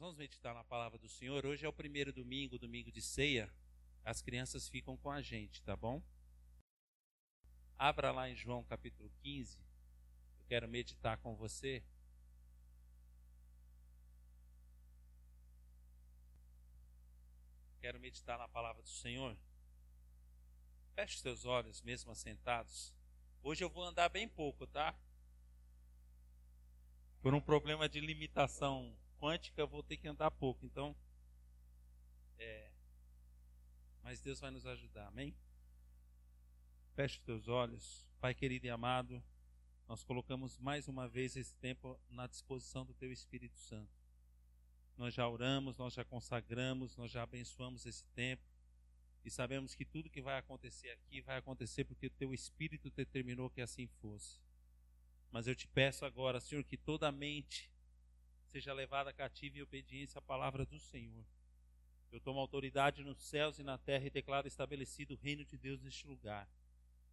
Nós vamos meditar na palavra do Senhor. Hoje é o primeiro domingo, domingo de ceia. As crianças ficam com a gente, tá bom? Abra lá em João capítulo 15. Eu quero meditar com você. Quero meditar na palavra do Senhor. Feche os seus olhos, mesmo assentados. Hoje eu vou andar bem pouco, tá? Por um problema de limitação quântica, eu vou ter que andar pouco. Então, é, mas Deus vai nos ajudar, amém? Feche os teus olhos, Pai querido e amado, nós colocamos mais uma vez esse tempo na disposição do Teu Espírito Santo. Nós já oramos, nós já consagramos, nós já abençoamos esse tempo e sabemos que tudo que vai acontecer aqui vai acontecer porque o Teu Espírito determinou que assim fosse. Mas eu te peço agora, Senhor, que toda a mente seja levada cativa em obediência à palavra do Senhor. Eu tomo autoridade nos céus e na terra e declaro estabelecido o reino de Deus neste lugar.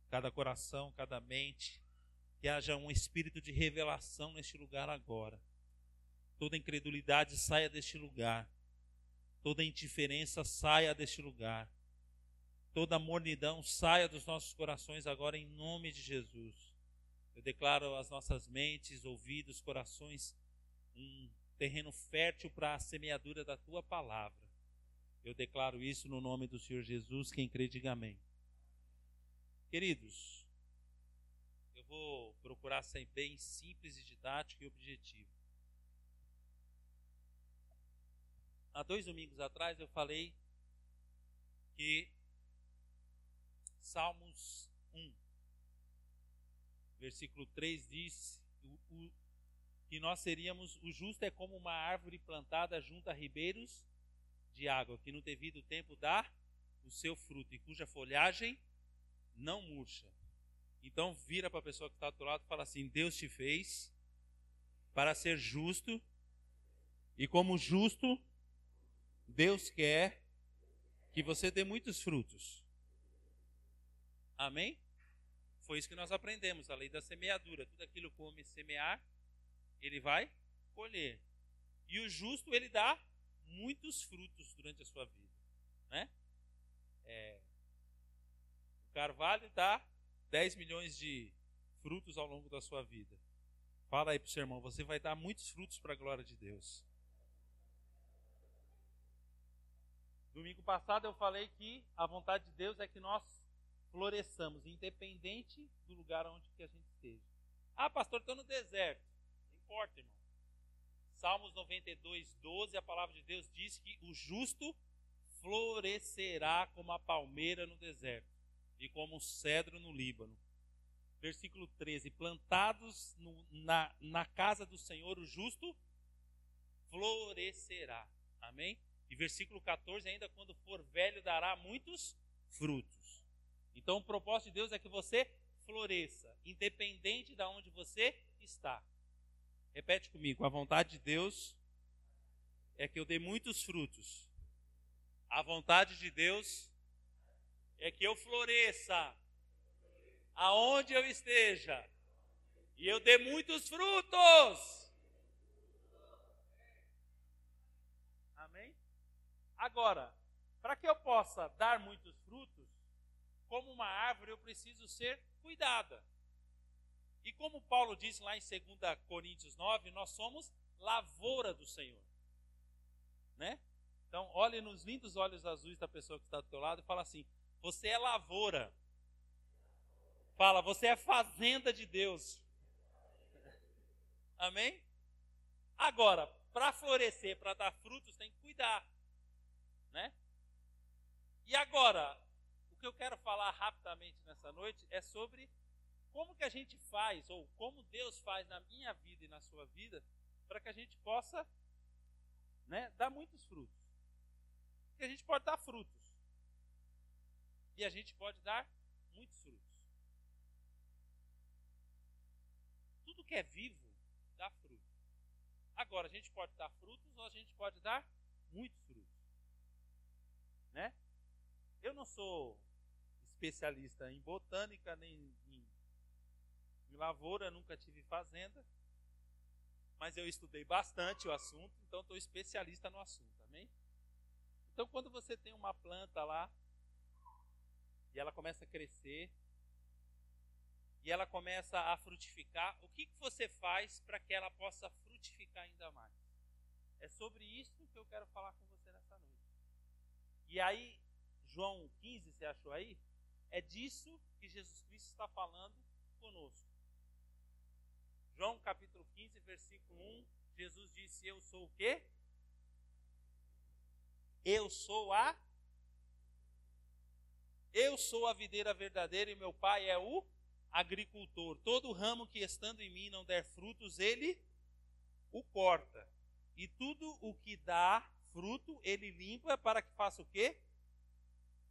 Cada coração, cada mente, que haja um espírito de revelação neste lugar agora. Toda incredulidade saia deste lugar. Toda indiferença saia deste lugar. Toda mornidão saia dos nossos corações agora em nome de Jesus. Eu declaro as nossas mentes, ouvidos, corações um terreno fértil para a semeadura da tua palavra. Eu declaro isso no nome do Senhor Jesus, quem crê, diga amém. Queridos, eu vou procurar ser bem simples e didático e objetivo. Há dois domingos atrás eu falei que Salmos 1, versículo 3 diz: que nós seríamos, o justo é como uma árvore plantada junto a ribeiros de água, que no devido tempo dá o seu fruto e cuja folhagem não murcha. Então vira para a pessoa que está do lado e fala assim: Deus te fez para ser justo, e como justo, Deus quer que você dê muitos frutos. Amém? Foi isso que nós aprendemos, a lei da semeadura. Tudo aquilo que o homem semear, ele vai colher. E o justo, ele dá muitos frutos durante a sua vida. Né? É, o carvalho dá 10 milhões de frutos ao longo da sua vida. Fala aí para o seu irmão, você vai dar muitos frutos para a glória de Deus. Domingo passado eu falei que a vontade de Deus é que nós floresçamos, independente do lugar onde que a gente esteja. Ah, pastor, estou no deserto importa, irmão. Salmos 92, 12, a palavra de Deus diz que o justo florescerá como a palmeira no deserto e como o cedro no Líbano. Versículo 13: Plantados no, na, na casa do Senhor, o justo florescerá. Amém? E versículo 14: Ainda quando for velho, dará muitos frutos. Então, o propósito de Deus é que você floresça, independente de onde você está. Repete comigo: a vontade de Deus é que eu dê muitos frutos. A vontade de Deus é que eu floresça aonde eu esteja e eu dê muitos frutos. Amém? Agora, para que eu possa dar muitos frutos, como uma árvore, eu preciso ser cuidada. E como Paulo disse lá em 2 Coríntios 9, nós somos lavoura do Senhor. Né? Então, olhe nos lindos olhos azuis da pessoa que está do teu lado e fala assim: Você é lavoura. Fala, você é fazenda de Deus. Amém? Agora, para florescer, para dar frutos, tem que cuidar. Né? E agora, o que eu quero falar rapidamente nessa noite é sobre como que a gente faz, ou como Deus faz na minha vida e na sua vida, para que a gente possa né, dar muitos frutos. Porque a gente pode dar frutos. E a gente pode dar muitos frutos. Tudo que é vivo dá fruto. Agora, a gente pode dar frutos ou a gente pode dar muitos frutos. Né? Eu não sou especialista em botânica nem em lavoura, nunca tive fazenda. mas eu estudei bastante o assunto, então estou especialista no assunto, amém? Então, quando você tem uma planta lá, e ela começa a crescer, e ela começa a frutificar, o que, que você faz para que ela possa frutificar ainda mais? É sobre isso que eu quero falar com você nessa noite. E aí, João 15, você achou aí? É disso que Jesus Cristo está falando conosco. João capítulo 15, versículo 1, Jesus disse: Eu sou o quê? Eu sou a Eu sou a videira verdadeira e meu pai é o agricultor. Todo ramo que estando em mim não der frutos, ele o corta. E tudo o que dá fruto, ele limpa para que faça o quê?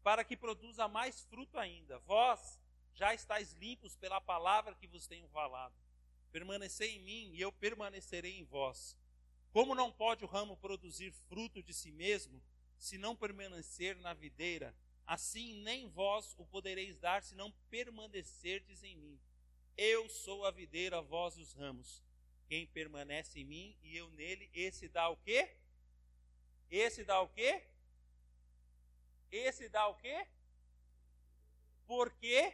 Para que produza mais fruto ainda. Vós já estáis limpos pela palavra que vos tenho falado. Permanecei em mim e eu permanecerei em vós. Como não pode o ramo produzir fruto de si mesmo, se não permanecer na videira, assim nem vós o podereis dar, se não permanecerdes em mim. Eu sou a videira, vós os ramos. Quem permanece em mim e eu nele, esse dá o quê? Esse dá o quê? Esse dá o quê? Porque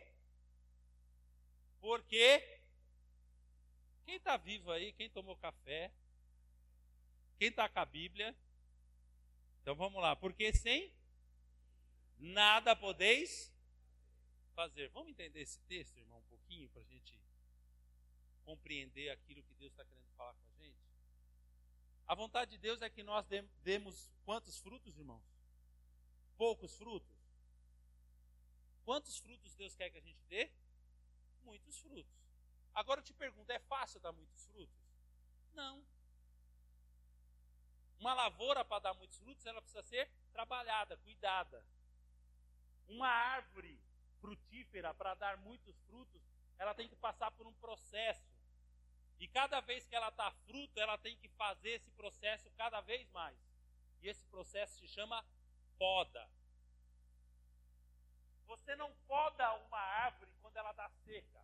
porque quem está vivo aí, quem tomou café, quem está com a Bíblia, então vamos lá, porque sem nada podeis fazer. Vamos entender esse texto, irmão, um pouquinho, para a gente compreender aquilo que Deus está querendo falar com a gente? A vontade de Deus é que nós demos quantos frutos, irmãos? Poucos frutos? Quantos frutos Deus quer que a gente dê? muitos frutos. Agora eu te pergunto: é fácil dar muitos frutos? Não. Uma lavoura para dar muitos frutos, ela precisa ser trabalhada, cuidada. Uma árvore frutífera para dar muitos frutos, ela tem que passar por um processo. E cada vez que ela está fruto, ela tem que fazer esse processo cada vez mais. E esse processo se chama poda. Você não poda uma árvore quando ela está seca.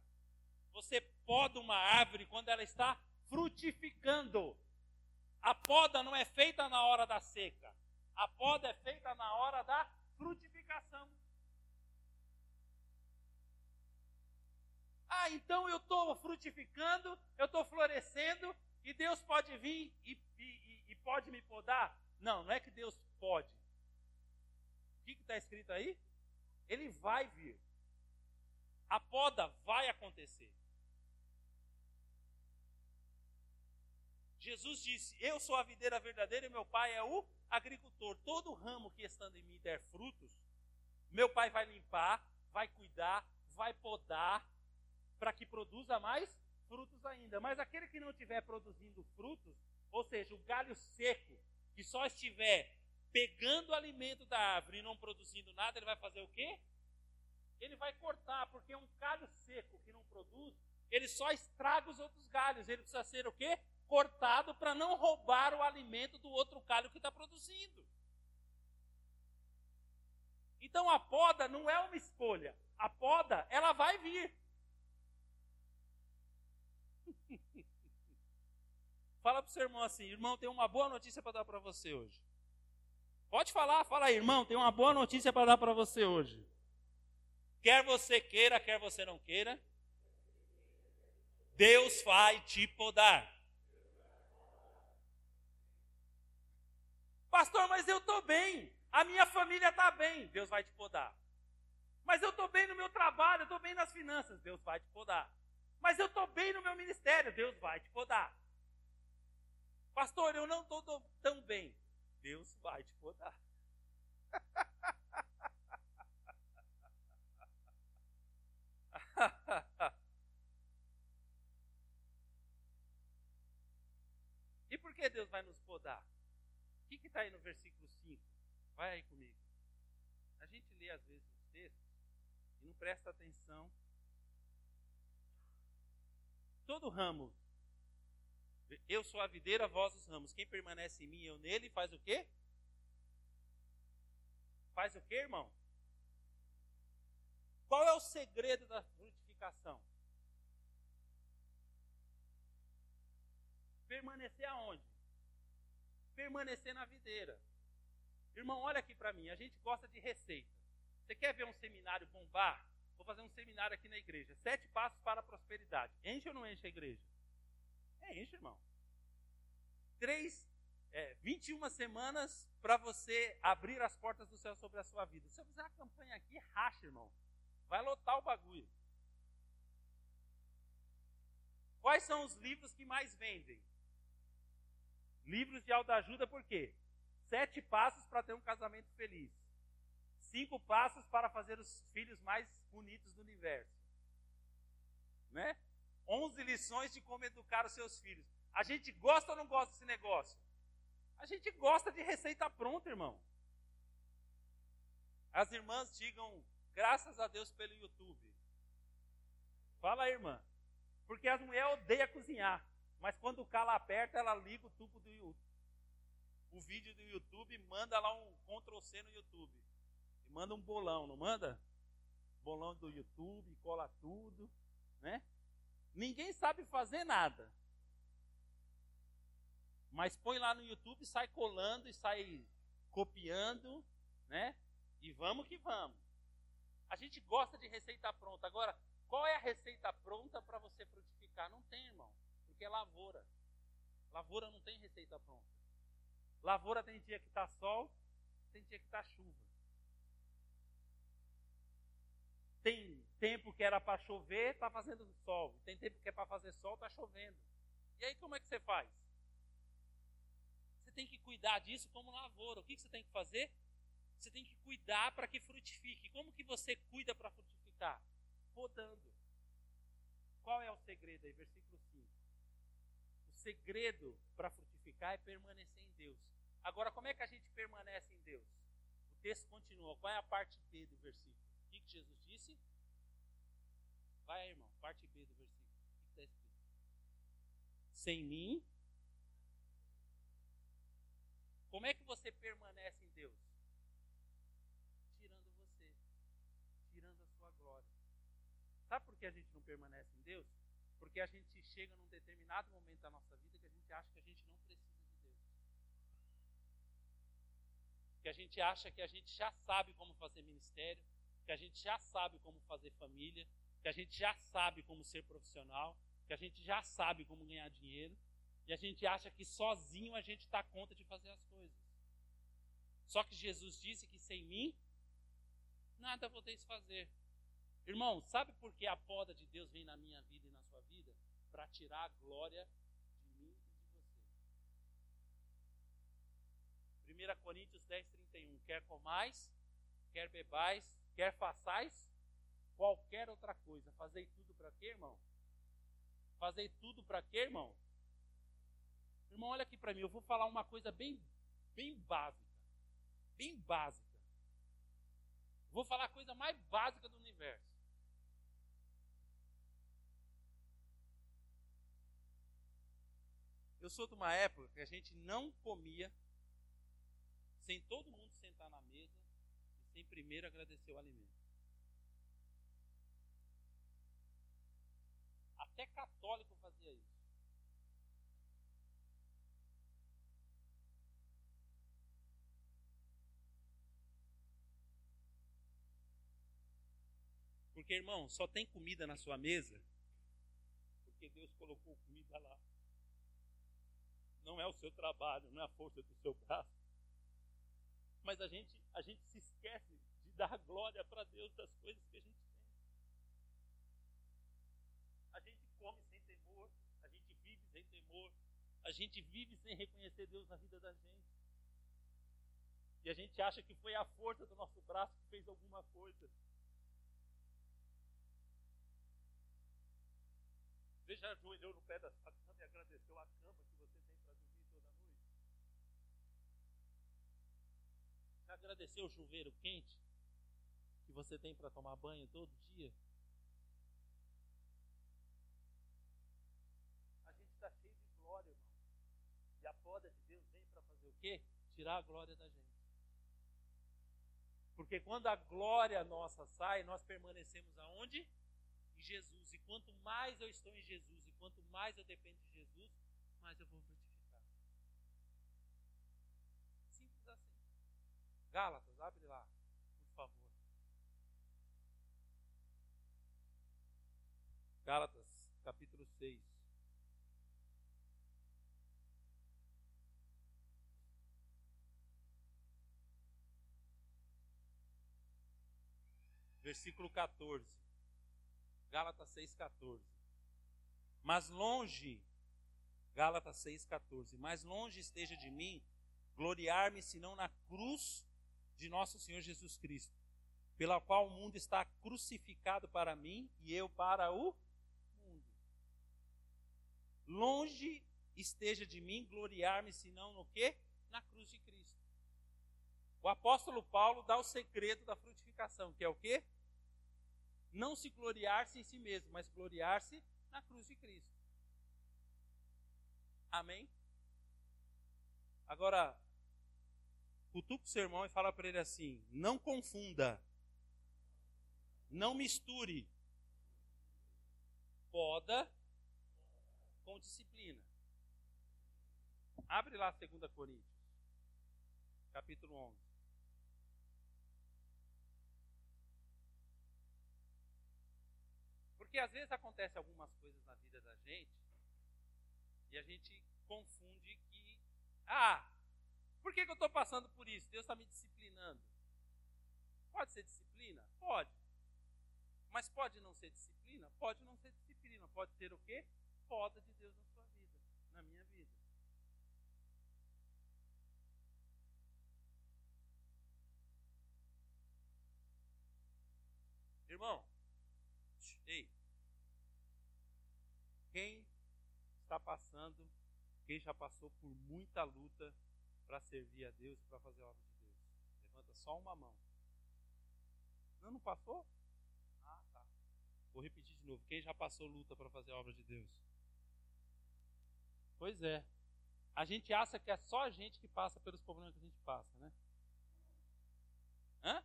Você poda uma árvore quando ela está frutificando. A poda não é feita na hora da seca. A poda é feita na hora da frutificação. Ah, então eu estou frutificando, eu estou florescendo e Deus pode vir e, e, e, pode me podar? Não, não é que Deus pode. O que está escrito aí? Ele vai vir. A poda vai acontecer. Jesus disse: Eu sou a videira verdadeira e meu pai é o agricultor. Todo ramo que estando em mim der frutos, meu pai vai limpar, vai cuidar, vai podar, para que produza mais frutos ainda. Mas aquele que não estiver produzindo frutos, ou seja, o galho seco, que só estiver pegando alimento da árvore e não produzindo nada, ele vai fazer o quê? Ele vai cortar, porque um galho seco que não produz, ele só estraga os outros galhos. Ele precisa ser o quê? Cortado para não roubar o alimento do outro galho que está produzindo. Então a poda não é uma escolha. A poda, ela vai vir. Fala para o seu irmão assim: irmão, tem uma boa notícia para dar para você hoje. Pode falar, fala aí, irmão, tem uma boa notícia para dar para você hoje. Quer você queira, quer você não queira, Deus vai te podar. Pastor, mas eu estou bem, a minha família está bem, Deus vai te podar. Mas eu estou bem no meu trabalho, estou bem nas finanças, Deus vai te podar. Mas eu estou bem no meu ministério, Deus vai te podar. Pastor, eu não estou tão bem, Deus vai te podar. e por que Deus vai nos podar? O que está aí no versículo 5? Vai aí comigo. A gente lê às vezes os textos e não presta atenção. Todo ramo, eu sou a videira, vós os ramos. Quem permanece em mim, eu nele, faz o quê? Faz o quê, irmão? Qual é o segredo da frutificação? Permanecer aonde? Permanecer na videira. Irmão, olha aqui para mim. A gente gosta de receita. Você quer ver um seminário bombar? Vou fazer um seminário aqui na igreja. Sete passos para a prosperidade. Enche ou não enche a igreja? É, enche, irmão. Três, é, 21 semanas para você abrir as portas do céu sobre a sua vida. Se eu fizer a campanha aqui, racha, irmão. Vai lotar o bagulho. Quais são os livros que mais vendem? Livros de autoajuda, por quê? Sete passos para ter um casamento feliz. Cinco passos para fazer os filhos mais bonitos do universo. Né? Onze lições de como educar os seus filhos. A gente gosta ou não gosta desse negócio? A gente gosta de receita pronta, irmão. As irmãs digam graças a Deus pelo YouTube. Fala aí, irmã. Porque as mulheres odeiam cozinhar. Mas quando o cala aperta, ela liga o tubo do YouTube. O vídeo do YouTube, manda lá um Ctrl C no YouTube. E manda um bolão, não manda? Bolão do YouTube, cola tudo, né? Ninguém sabe fazer nada. Mas põe lá no YouTube, sai colando e sai copiando, né? E vamos que vamos. A gente gosta de receita pronta. Agora, qual é a receita pronta para você frutificar? Não tem, irmão. Porque é lavoura. Lavoura não tem receita pronta. Lavoura tem dia que está sol, tem dia que está chuva. Tem tempo que era para chover, está fazendo sol. Tem tempo que é para fazer sol, está chovendo. E aí como é que você faz? Você tem que cuidar disso como lavoura. O que você tem que fazer? Você tem que cuidar para que frutifique. Como que você cuida para frutificar? Podando. Qual é o segredo aí? Versículo 5. O segredo para frutificar é permanecer em Deus. Agora, como é que a gente permanece em Deus? O texto continua. Qual é a parte B do versículo? O que, Jesus disse? Vai irmão. Parte B do versículo. O que está escrito? Sem mim. Como é que você permanece em Deus? Sabe por que a gente não permanece em Deus? Porque a gente chega num determinado momento da nossa vida que a gente acha que a gente não precisa de Deus. Que a gente acha que a gente já sabe como fazer ministério, que a gente já sabe como fazer família, que a gente já sabe como ser profissional, que a gente já sabe como ganhar dinheiro, e a gente acha que sozinho a gente dá conta de fazer as coisas. Só que Jesus disse que sem mim nada podeis fazer. Irmão, sabe por que a poda de Deus vem na minha vida e na sua vida? Para tirar a glória de mim e de você. 1 Coríntios 10, 31. Quer comais, quer bebais, quer façais qualquer outra coisa. Fazei tudo para quê, irmão? Fazei tudo para quê, irmão? Irmão, olha aqui para mim. Eu vou falar uma coisa bem, bem básica. Bem básica. Vou falar a coisa mais básica do universo. Eu sou de uma época que a gente não comia sem todo mundo sentar na mesa e sem primeiro agradecer o alimento. Até católico fazia isso. Porque, irmão, só tem comida na sua mesa porque Deus colocou comida lá não é o seu trabalho, não é a força do seu braço. Mas a gente, a gente se esquece de dar glória para Deus das coisas que a gente tem. A gente come sem temor, a gente vive sem temor, a gente vive sem reconhecer Deus na vida da gente. E a gente acha que foi a força do nosso braço que fez alguma coisa. Você já ajoelhou no pé da sua cama e agradeceu a cama agradecer o chuveiro quente que você tem para tomar banho todo dia? A gente está cheio de glória, irmão. E a poda de Deus vem para fazer o quê? Tirar a glória da gente. Porque quando a glória nossa sai, nós permanecemos aonde? Em Jesus. E quanto mais eu estou em Jesus e quanto mais eu dependo de Jesus, mais eu vou frutificar. Simples assim. Gálatas, abre lá, por favor. Gálatas, capítulo 6. Versículo 14. Gálatas 6,14. Mas longe, Gálatas 6,14. Mas longe esteja de mim gloriar-me senão na cruz de nosso Senhor Jesus Cristo, pela qual o mundo está crucificado para mim e eu para o mundo. Longe esteja de mim gloriar-me senão no quê? Na cruz de Cristo. O apóstolo Paulo dá o segredo da frutificação, que é o quê? Não se gloriar-se em si mesmo, mas gloriar-se na cruz de Cristo. Amém? Agora, cutuca o seu irmão e fala para ele assim: não confunda, não misture poda com disciplina. Abre lá 2 Coríntios, capítulo 11. Porque às vezes acontece algumas coisas na vida da gente e a gente confunde que, ah, por que, que eu estou passando por isso? Deus está me disciplinando. Pode ser disciplina? Pode. Mas pode não ser disciplina? Pode não ser disciplina. Pode ser o quê? Poda de Deus na sua vida, na minha vida. Irmão, ei, quem está passando, quem já passou por muita luta para servir a Deus, para fazer a obra de Deus? Levanta só uma mão. Não, não passou? Ah, tá. Vou repetir de novo. Quem já passou luta para fazer a obra de Deus? Pois é. A gente acha que é só a gente que passa pelos problemas que a gente passa, né? Hã?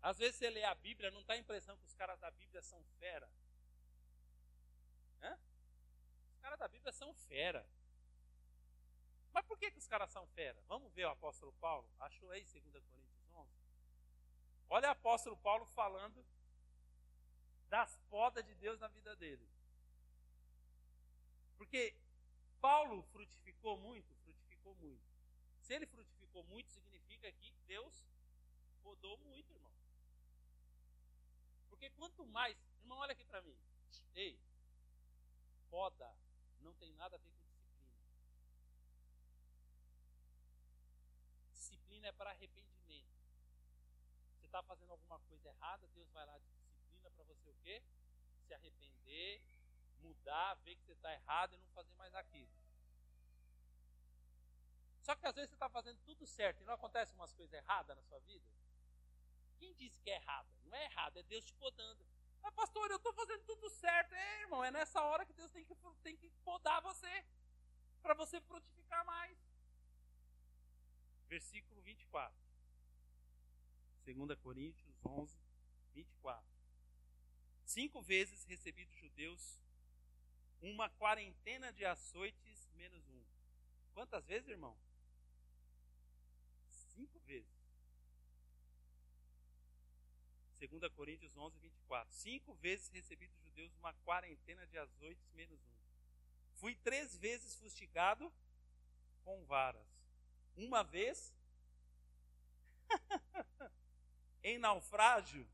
Às vezes você lê a Bíblia, não dá a impressão que os caras da Bíblia são fera. Hã? Os caras da Bíblia são fera. Mas por que, que os caras são fera? Vamos ver o apóstolo Paulo. Achou aí 2 Coríntios 11? Olha o apóstolo Paulo falando das podas de Deus na vida dele. Porque Paulo frutificou muito, frutificou muito. Se ele frutificou muito, significa que Deus podou muito, irmão. Porque quanto mais. Irmão, olha aqui para mim. Ei, poda não tem nada a ver com disciplina. Disciplina é para arrependimento. Você está fazendo alguma coisa errada, Deus vai lá de disciplina para você o quê? Se arrepender, mudar, ver que você está errado e não fazer mais aquilo. Só que às vezes você está fazendo tudo certo e não acontece umas coisas erradas na sua vida. Quem disse que é errada? Não é errada, é Deus te podando. Mas, pastor, eu estou fazendo tudo certo. É, irmão, é nessa hora que Deus tem que, tem que podar você. Para você frutificar mais. Versículo 24. 2 Coríntios 11, 24. Cinco vezes recebi dos judeus uma quarentena de açoites menos um. Quantas vezes, irmão? Cinco vezes. 2 Coríntios 11, 24. Cinco vezes recebi dos judeus uma quarentena de azoites menos um. Fui três vezes fustigado com varas. Uma vez em naufrágio,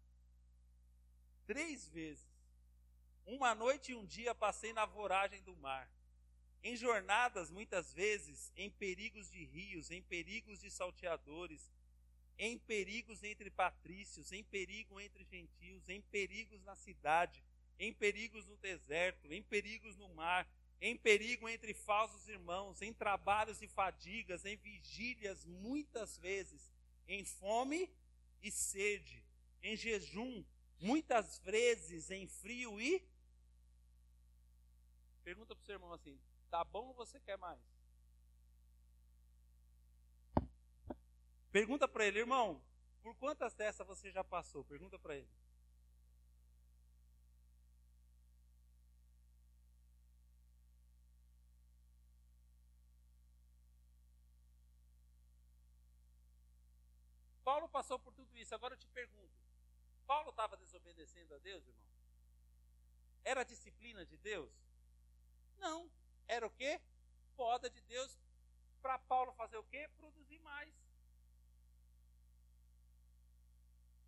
três vezes. Uma noite e um dia passei na voragem do mar. Em jornadas, muitas vezes, em perigos de rios, em perigos de salteadores, em perigos entre patrícios, em perigo entre gentios, em perigos na cidade, em perigos no deserto, em perigos no mar, em perigo entre falsos irmãos, em trabalhos e fadigas, em vigílias, muitas vezes, em fome e sede, em jejum, muitas vezes em frio e. Pergunta para o seu irmão assim: tá bom ou você quer mais? Pergunta para ele, irmão, por quantas dessas você já passou? Pergunta para ele. Paulo passou por tudo isso. Agora eu te pergunto: Paulo estava desobedecendo a Deus, irmão? Era disciplina de Deus? Não. Era o quê? Poda de Deus para Paulo fazer o quê? Produzir mais.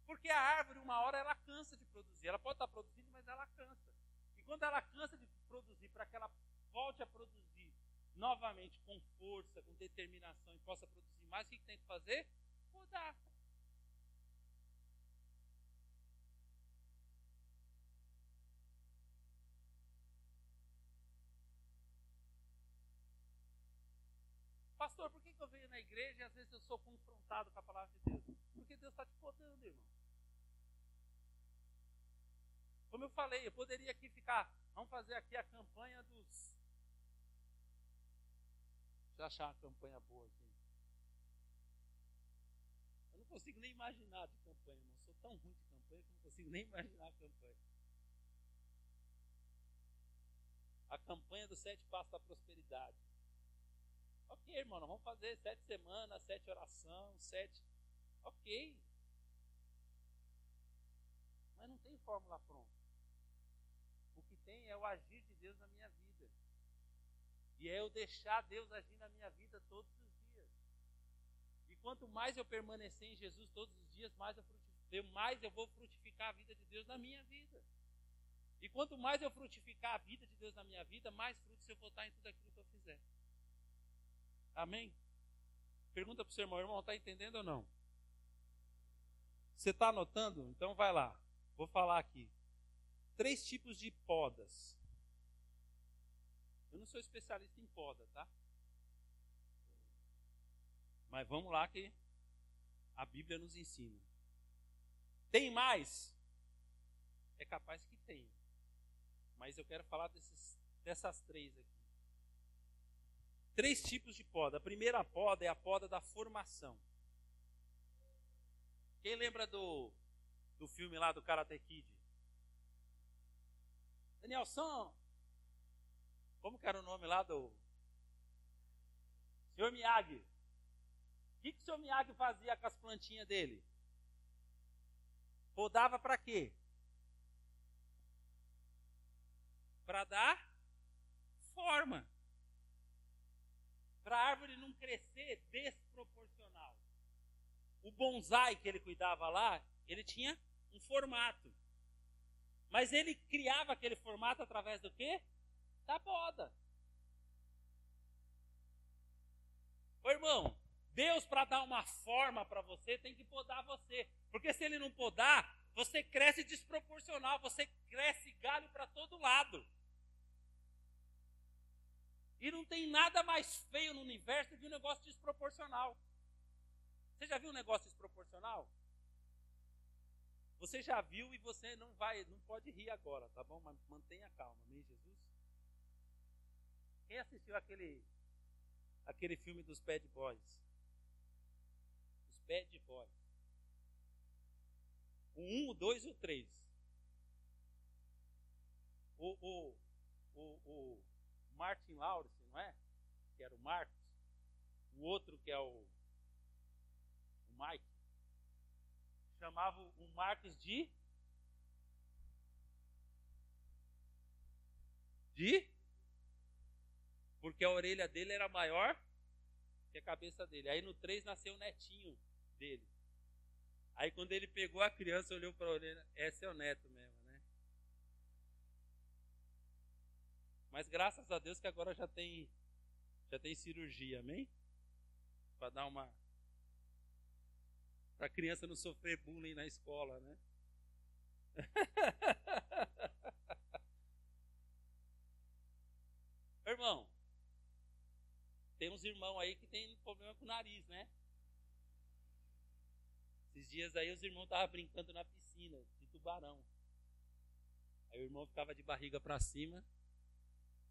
Porque a árvore, uma hora, ela cansa de produzir. Ela pode estar produzindo, mas ela cansa. E quando ela cansa de produzir, para que ela volte a produzir novamente com força, com determinação e possa produzir mais, o que tem que fazer? Podar. Pastor, por que, que eu venho na igreja e às vezes eu sou confrontado com a palavra de Deus? Porque Deus está te podando, irmão. Como eu falei, eu poderia aqui ficar. Vamos fazer aqui a campanha dos. Deixa eu achar uma campanha boa aqui. Eu não consigo nem imaginar de campanha, irmão. Eu sou tão ruim de campanha que eu não consigo nem imaginar a campanha. A campanha dos sete passos da prosperidade. Ok, irmão, vamos fazer sete semanas, sete orações, sete. Ok. Mas não tem fórmula pronta. O que tem é o agir de Deus na minha vida. E é eu deixar Deus agir na minha vida todos os dias. E quanto mais eu permanecer em Jesus todos os dias, mais eu, mais eu vou frutificar a vida de Deus na minha vida. E quanto mais eu frutificar a vida de Deus na minha vida, mais frutos eu vou estar em tudo aquilo que eu fizer. Amém? Pergunta para o seu irmão, irmão, está entendendo ou não? Você está anotando? Então vai lá. Vou falar aqui. Três tipos de podas. Eu não sou especialista em poda, tá? Mas vamos lá que a Bíblia nos ensina. Tem mais? É capaz que tenha. Mas eu quero falar desses, dessas três aqui três tipos de poda. A primeira poda é a poda da formação. Quem lembra do, do filme lá do Karate Kid? Danielson, como que era o nome lá do Senhor Miyagi? O que, que o senhor Miyagi fazia com as plantinhas dele? Podava para quê? Para dar forma para a árvore não crescer desproporcional. O bonsai que ele cuidava lá, ele tinha um formato. Mas ele criava aquele formato através do quê? Da poda. Ô irmão, Deus para dar uma forma para você tem que podar você. Porque se ele não podar, você cresce desproporcional, você cresce galho para todo lado. E não tem nada mais feio no universo que um negócio desproporcional. Você já viu um negócio desproporcional? Você já viu e você não vai, não pode rir agora, tá bom? Mas mantenha calma, amém, Jesus? Quem assistiu aquele aquele filme dos Bad Boys? Os Bad Boys. O 1, o 2 e o 3. O, o, o, o, Martin Lawrence, não é? Que era o Marcos. O outro que é o, o Mike. Chamava o Marcos de. De? Porque a orelha dele era maior que a cabeça dele. Aí no 3 nasceu o netinho dele. Aí quando ele pegou a criança, olhou para a orelha, é o neto mesmo. Mas graças a Deus que agora já tem já tem cirurgia, amém? Para dar uma para a criança não sofrer bullying na escola, né? Irmão, tem uns irmãos aí que tem problema com o nariz, né? Esses dias aí os irmãos estavam brincando na piscina de tubarão. Aí o irmão ficava de barriga para cima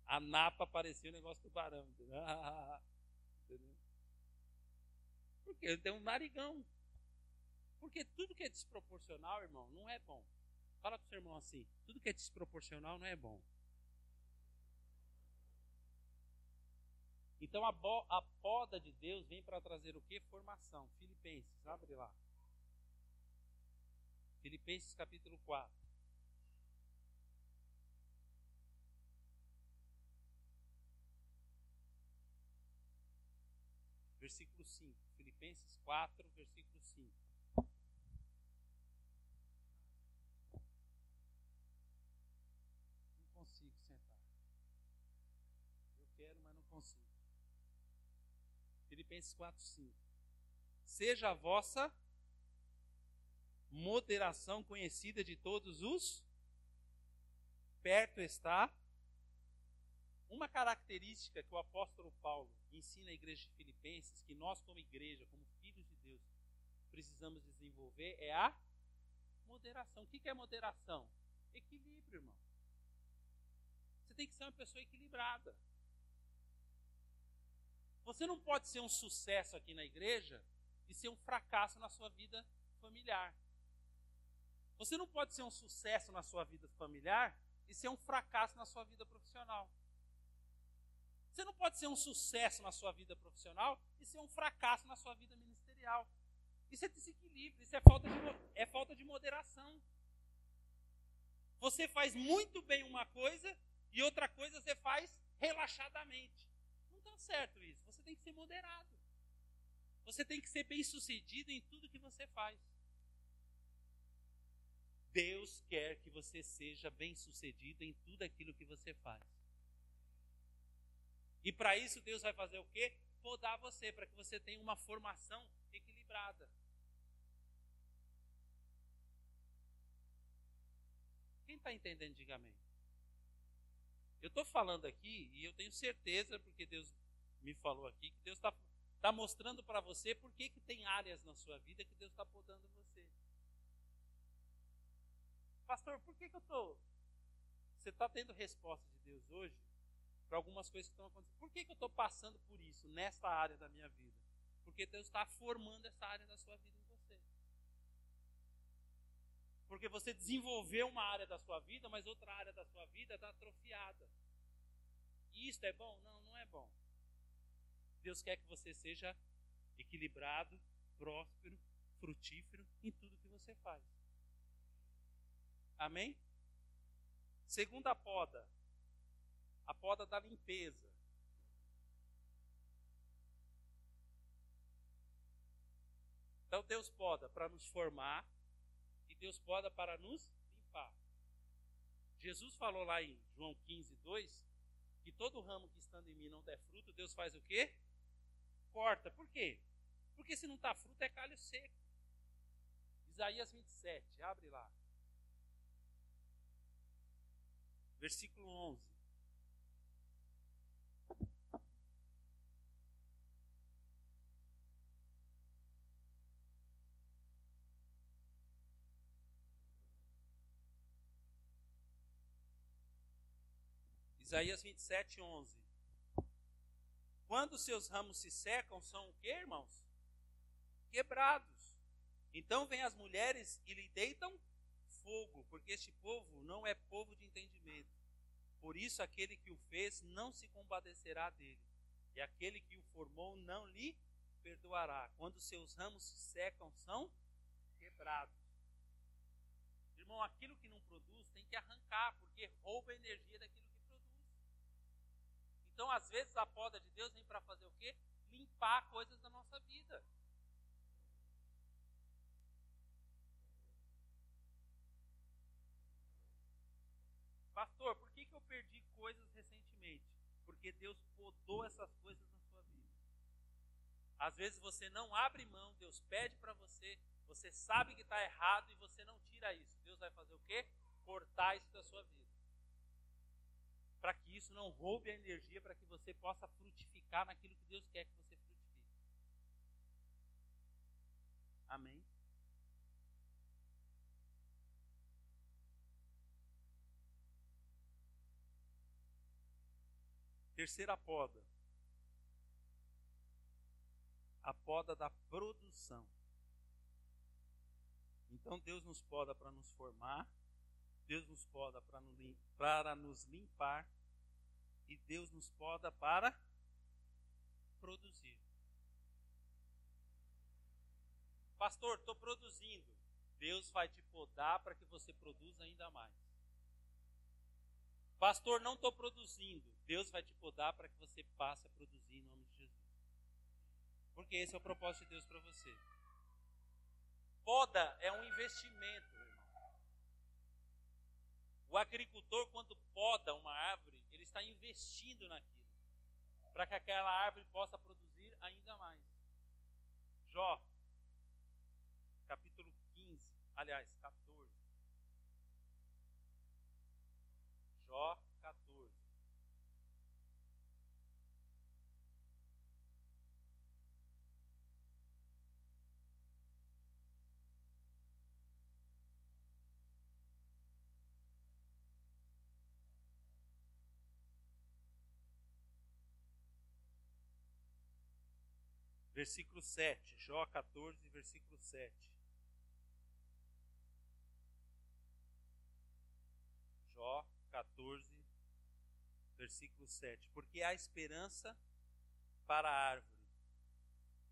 a napa parecia o um negócio do tubarão. Entendeu? Porque ele tem um narigão. Porque tudo que é desproporcional, irmão, não é bom. Fala com o seu irmão assim: tudo que é desproporcional não é bom. Então a, a poda de Deus vem para trazer o que? Formação. Filipenses, abre lá. Filipenses capítulo 4. Versículo 5. Filipenses 4, versículo 5. Não consigo sentar. Eu quero, mas não consigo. Filipenses 4, 5. Seja a vossa moderação conhecida de todos os. Perto está. Uma característica que o apóstolo Paulo ensina à igreja de Filipenses, que nós, como igreja, como filhos de Deus, precisamos desenvolver, é a moderação. O que é moderação? Equilíbrio, irmão. Você tem que ser uma pessoa equilibrada. Você não pode ser um sucesso aqui na igreja e ser um fracasso na sua vida familiar. Você não pode ser um sucesso na sua vida familiar e ser um fracasso na sua vida profissional. Você não pode ser um sucesso na sua vida profissional e ser um fracasso na sua vida ministerial. Isso é desequilíbrio, isso é falta de, é falta de moderação. Você faz muito bem uma coisa e outra coisa você faz relaxadamente. Não está certo isso. Você tem que ser moderado. Você tem que ser bem sucedido em tudo que você faz. Deus quer que você seja bem-sucedido em tudo aquilo que você faz. E para isso Deus vai fazer o quê? Podar você, para que você tenha uma formação equilibrada. Quem está entendendo, diga amém. Eu estou falando aqui e eu tenho certeza, porque Deus me falou aqui, que Deus está tá mostrando para você por que, que tem áreas na sua vida que Deus está podando você. Pastor, por que, que eu estou. Você está tendo resposta de Deus hoje para algumas coisas que estão acontecendo. Por que, que eu estou passando por isso nesta área da minha vida? Porque Deus está formando essa área da sua vida em você. Porque você desenvolveu uma área da sua vida, mas outra área da sua vida está atrofiada. E isto é bom? Não, não é bom. Deus quer que você seja equilibrado, próspero, frutífero em tudo que você faz. Amém? Segunda poda, a poda da limpeza. Então Deus poda para nos formar e Deus poda para nos limpar. Jesus falou lá em João 15, 2, que todo ramo que estando em mim não der fruto, Deus faz o quê? Corta. Por quê? Porque se não está fruto é calho seco. Isaías 27, abre lá. versículo 11. Isaías 27, 11. Quando seus ramos se secam, são o que, irmãos? Quebrados. Então vêm as mulheres e lhe deitam fogo, porque este povo não é povo de entendimento. Por isso, aquele que o fez não se compadecerá dele, e aquele que o formou não lhe perdoará. Quando seus ramos se secam, são quebrados. Irmão, aquilo que não produz tem que arrancar, porque rouba a energia daquilo. Então, às vezes, a poda de Deus vem para fazer o quê? Limpar coisas da nossa vida. Pastor, por que, que eu perdi coisas recentemente? Porque Deus podou essas coisas na sua vida. Às vezes você não abre mão, Deus pede para você, você sabe que está errado e você não tira isso. Deus vai fazer o quê? Cortar isso da sua vida. Para que isso não roube a energia, para que você possa frutificar naquilo que Deus quer que você frutifique. Amém? Terceira poda. A poda da produção. Então Deus nos poda para nos formar, Deus nos poda para nos limpar e Deus nos poda para produzir. Pastor, estou produzindo. Deus vai te podar para que você produza ainda mais. Pastor, não estou produzindo. Deus vai te podar para que você passe a produzir em nome de Jesus. Porque esse é o propósito de Deus para você. Poda é um investimento. O agricultor, quando poda uma árvore, ele está investindo naquilo. Para que aquela árvore possa produzir ainda mais. Jó, capítulo 15, aliás, 14. Jó 14. Versículo 7, Jó 14, versículo 7. Jó 14, versículo 7. Porque há esperança para a árvore,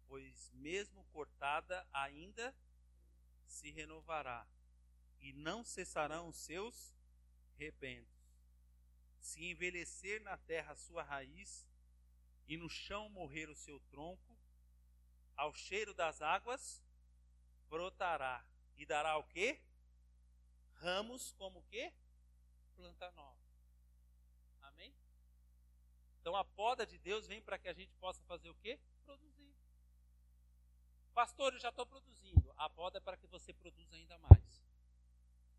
pois mesmo cortada ainda se renovará, e não cessarão os seus rebentos. Se envelhecer na terra a sua raiz, e no chão morrer o seu tronco, ao cheiro das águas brotará e dará o quê? Ramos como o quê? Planta nova. Amém? Então a poda de Deus vem para que a gente possa fazer o quê? Produzir. Pastor, eu já estou produzindo. A poda é para que você produza ainda mais.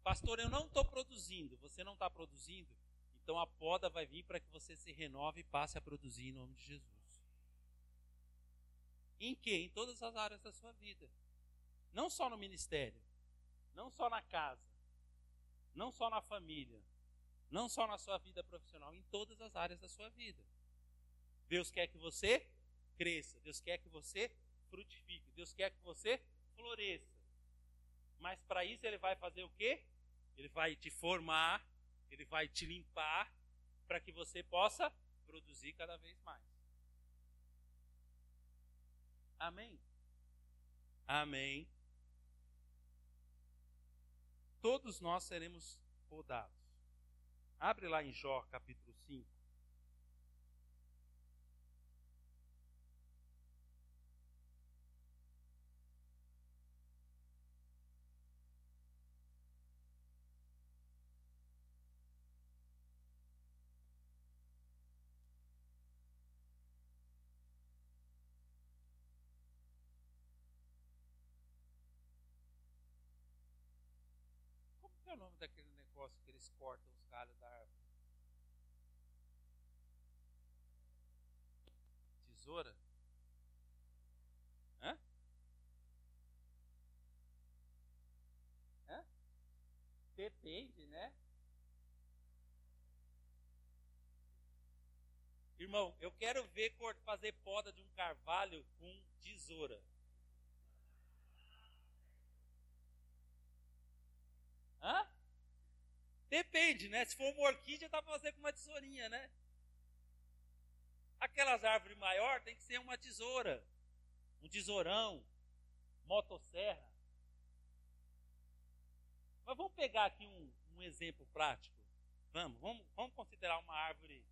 Pastor, eu não estou produzindo. Você não está produzindo. Então a poda vai vir para que você se renove e passe a produzir em nome de Jesus. Em que? Em todas as áreas da sua vida. Não só no ministério, não só na casa, não só na família, não só na sua vida profissional, em todas as áreas da sua vida. Deus quer que você cresça, Deus quer que você frutifique, Deus quer que você floresça. Mas para isso ele vai fazer o quê? Ele vai te formar, ele vai te limpar para que você possa produzir cada vez mais. Amém? Amém. Todos nós seremos podados. Abre lá em Jó capítulo 5. é o nome daquele negócio que eles cortam os galhos da árvore? Tesoura? Hã? Hã? Depende, né? Irmão, eu quero ver fazer poda de um carvalho com tesoura. Hã? Depende, né? Se for uma orquídea, dá para fazer com uma tesourinha, né? Aquelas árvores maiores tem que ser uma tesoura, um tesourão, motosserra. Mas vamos pegar aqui um, um exemplo prático. Vamos, vamos, vamos considerar uma árvore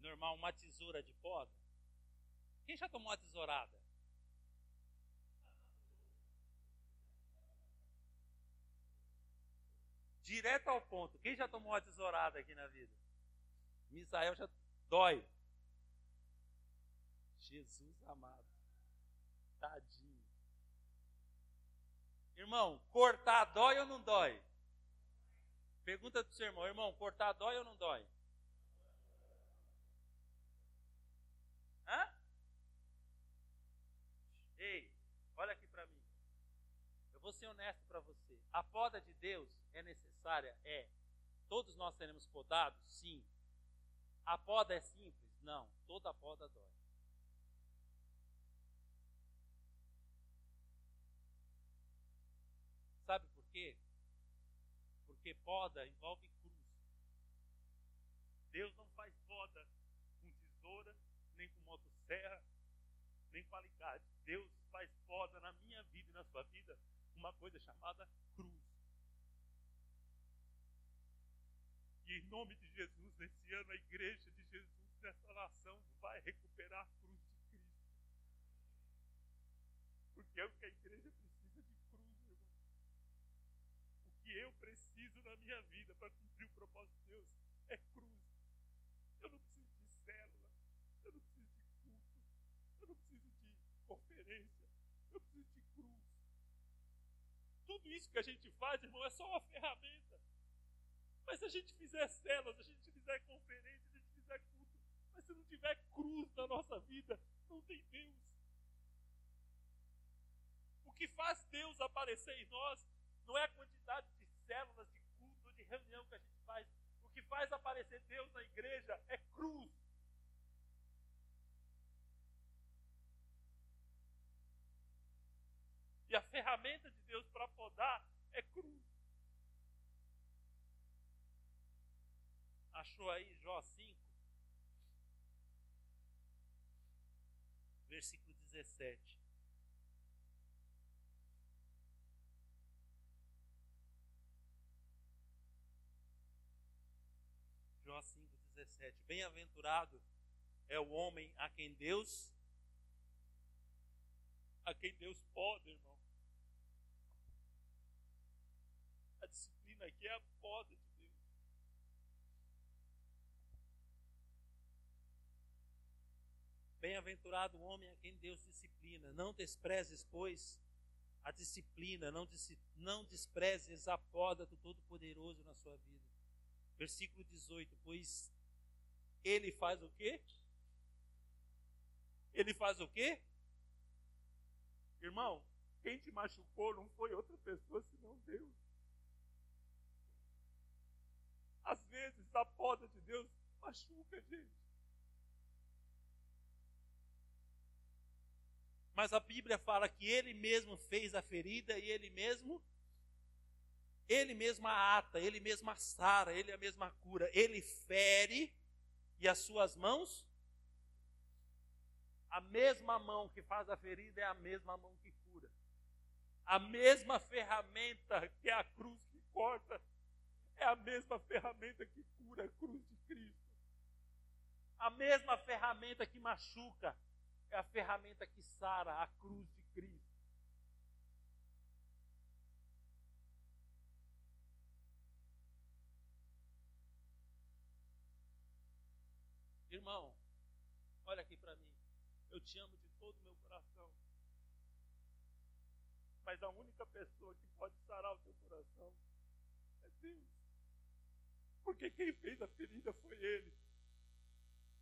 normal, uma tesoura de poda. Quem já tomou uma tesourada? Direto ao ponto. Quem já tomou uma tesourada aqui na vida? Misael já dói. Jesus amado. Tadinho. Irmão, cortar dói ou não dói? Pergunta do seu irmão, irmão, cortar dói ou não dói? Hã? Ei, olha aqui para mim. Eu vou ser honesto para você. A poda de Deus é necessária? É. Todos nós seremos podados? Sim. A poda é simples? Não. Toda poda dói. Sabe por quê? Porque poda envolve cruz. Deus não faz poda com tesoura, nem com motosserra, nem com alicate. Deus faz poda na minha vida e na sua vida uma coisa chamada cruz. Em nome de Jesus, nesse ano, a igreja de Jesus, nessa nação, vai recuperar a cruz de Cristo. Porque é o que a igreja precisa de cruz, irmão. O que eu preciso na minha vida para cumprir o propósito de Deus é cruz. Eu não preciso de célula, eu não preciso de culto, eu não preciso de conferência, eu preciso de cruz. Tudo isso que a gente faz, irmão, é só uma ferramenta. Mas se a gente fizer células, se a gente fizer conferência, se a gente fizer culto, mas se não tiver cruz na nossa vida, não tem Deus. O que faz Deus aparecer em nós não é a quantidade de células, de culto, de reunião que a gente faz. O que faz aparecer Deus na igreja é cruz. E a ferramenta de Deus para podar é cruz. Achou aí Jó 5? Versículo 17. Jó 5,17. Bem-aventurado é o homem a quem Deus, a quem Deus pode, irmão. A disciplina aqui é a poda de Deus. Bem-aventurado o homem a quem Deus disciplina. Não desprezes, pois, a disciplina. Não, não desprezes a poda do Todo-Poderoso na sua vida. Versículo 18. Pois ele faz o quê? Ele faz o quê? Irmão, quem te machucou não foi outra pessoa senão Deus. Às vezes a poda de Deus machuca a gente. Mas a Bíblia fala que ele mesmo fez a ferida e ele mesmo ele mesmo a ata, ele mesmo a sara, ele a mesma cura. Ele fere e as suas mãos a mesma mão que faz a ferida é a mesma mão que cura. A mesma ferramenta que é a cruz que corta é a mesma ferramenta que cura a cruz de Cristo. A mesma ferramenta que machuca é a ferramenta que sara a cruz de Cristo. Irmão, olha aqui para mim. Eu te amo de todo o meu coração. Mas a única pessoa que pode sarar o teu coração é Deus. Porque quem fez a ferida foi Ele.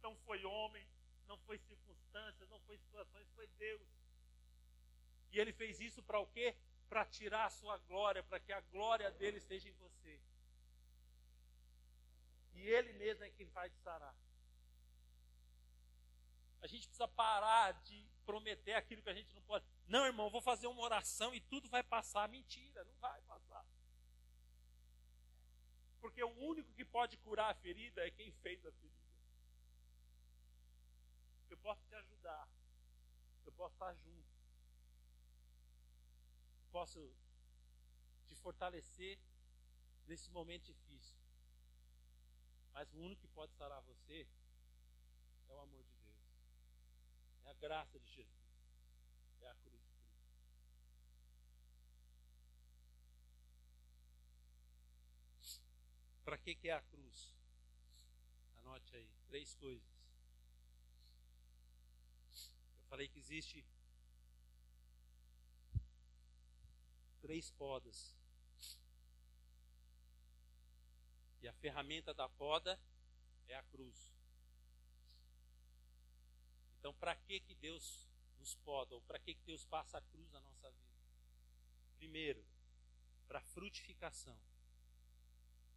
Não foi homem, não foi circunstâncias, não foi situações, foi Deus. E Ele fez isso para o quê? Para tirar a sua glória, para que a glória dele esteja em você. E Ele mesmo é quem vai te sarar. A gente precisa parar de prometer aquilo que a gente não pode. Não, irmão, vou fazer uma oração e tudo vai passar. Mentira, não vai passar. Porque o único que pode curar a ferida é quem fez a ferida. Eu posso te ajudar. Eu posso estar junto. Eu posso te fortalecer nesse momento difícil. Mas o único que pode sarar você é o amor de Deus. É a graça de Jesus. É a cruz de Cristo. Para que, que é a cruz? Anote aí, três coisas. Falei que existe três podas. E a ferramenta da poda é a cruz. Então, para que, que Deus nos poda? Ou para que, que Deus passa a cruz na nossa vida? Primeiro, para frutificação.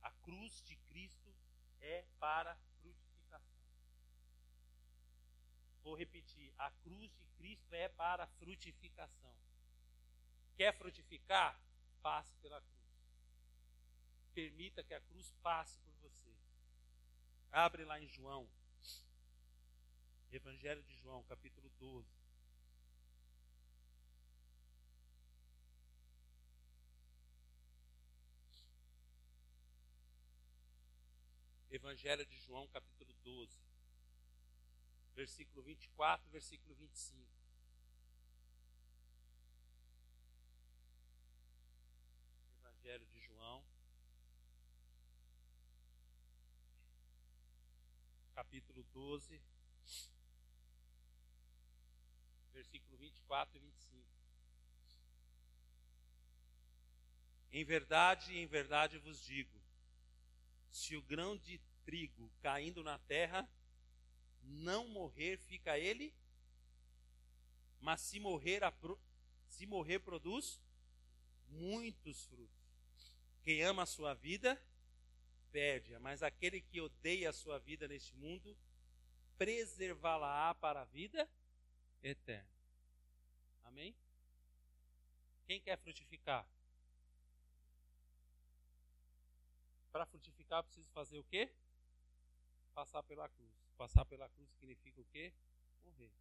A cruz de Cristo é para Vou repetir: a cruz de Cristo é para frutificação. Quer frutificar? Passe pela cruz. Permita que a cruz passe por você. Abre lá em João, Evangelho de João, capítulo 12. Evangelho de João, capítulo 12 versículo 24 e versículo 25. Evangelho de João, capítulo 12, versículo 24 e 25. Em verdade, em verdade vos digo: se o grão de trigo caindo na terra não morrer, fica ele, mas se morrer, se morrer produz muitos frutos. Quem ama a sua vida, perde-a, mas aquele que odeia a sua vida neste mundo, preservá-la-á para a vida eterna. Amém? Quem quer frutificar? Para frutificar, preciso fazer o quê? Passar pela cruz. Passar pela cruz significa o quê? Morrer.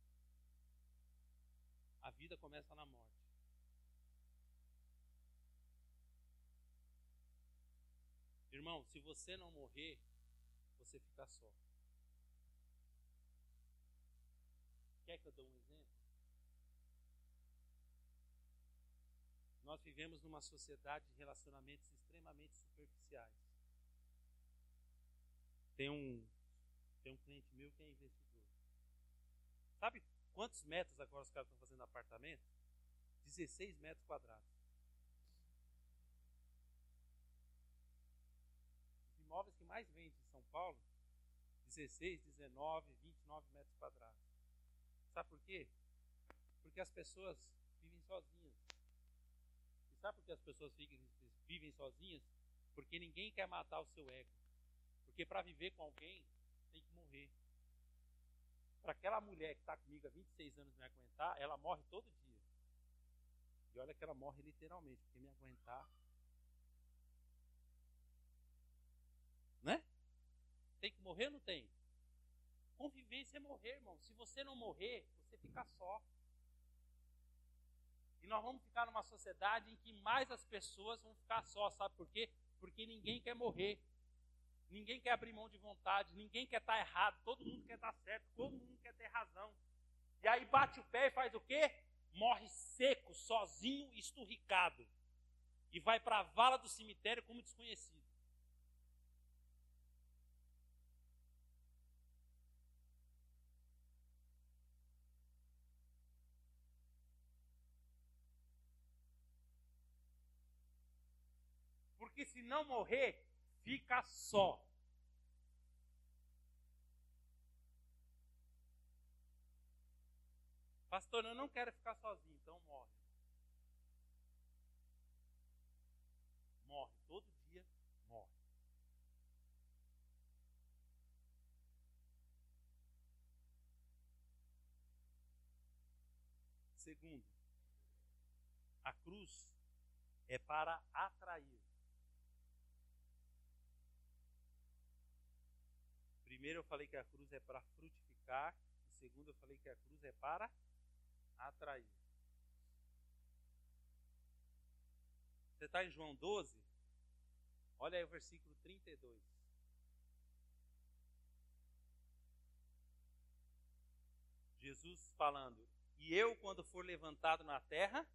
A vida começa na morte. Irmão, se você não morrer, você fica só. Quer que eu dê um exemplo? Nós vivemos numa sociedade de relacionamentos extremamente superficiais. Tem um, tem um cliente meu que é investidor. Sabe quantos metros agora os caras estão fazendo apartamento? 16 metros quadrados. Os imóveis que mais vendem em São Paulo, 16, 19, 29 metros quadrados. Sabe por quê? Porque as pessoas vivem sozinhas. E sabe por que as pessoas vivem sozinhas? Porque ninguém quer matar o seu ego. Porque para viver com alguém. Para aquela mulher que está comigo há 26 anos me aguentar, ela morre todo dia. E olha que ela morre literalmente, porque me aguentar. Né? Tem que morrer ou não tem? Convivência é morrer, irmão. Se você não morrer, você fica só. E nós vamos ficar numa sociedade em que mais as pessoas vão ficar só, sabe por quê? Porque ninguém quer morrer. Ninguém quer abrir mão de vontade, ninguém quer estar errado, todo mundo quer estar certo, todo mundo quer ter razão. E aí bate o pé e faz o quê? Morre seco, sozinho, esturricado. E vai para a vala do cemitério como desconhecido. Porque se não morrer, fica só. Pastor, eu não quero ficar sozinho, então morre. Morre, todo dia morre. Segundo, a cruz é para atrair. Primeiro eu falei que a cruz é para frutificar, segundo eu falei que a cruz é para atrair. Você está em João 12? Olha aí o versículo 32. Jesus falando: E eu, quando for levantado na terra,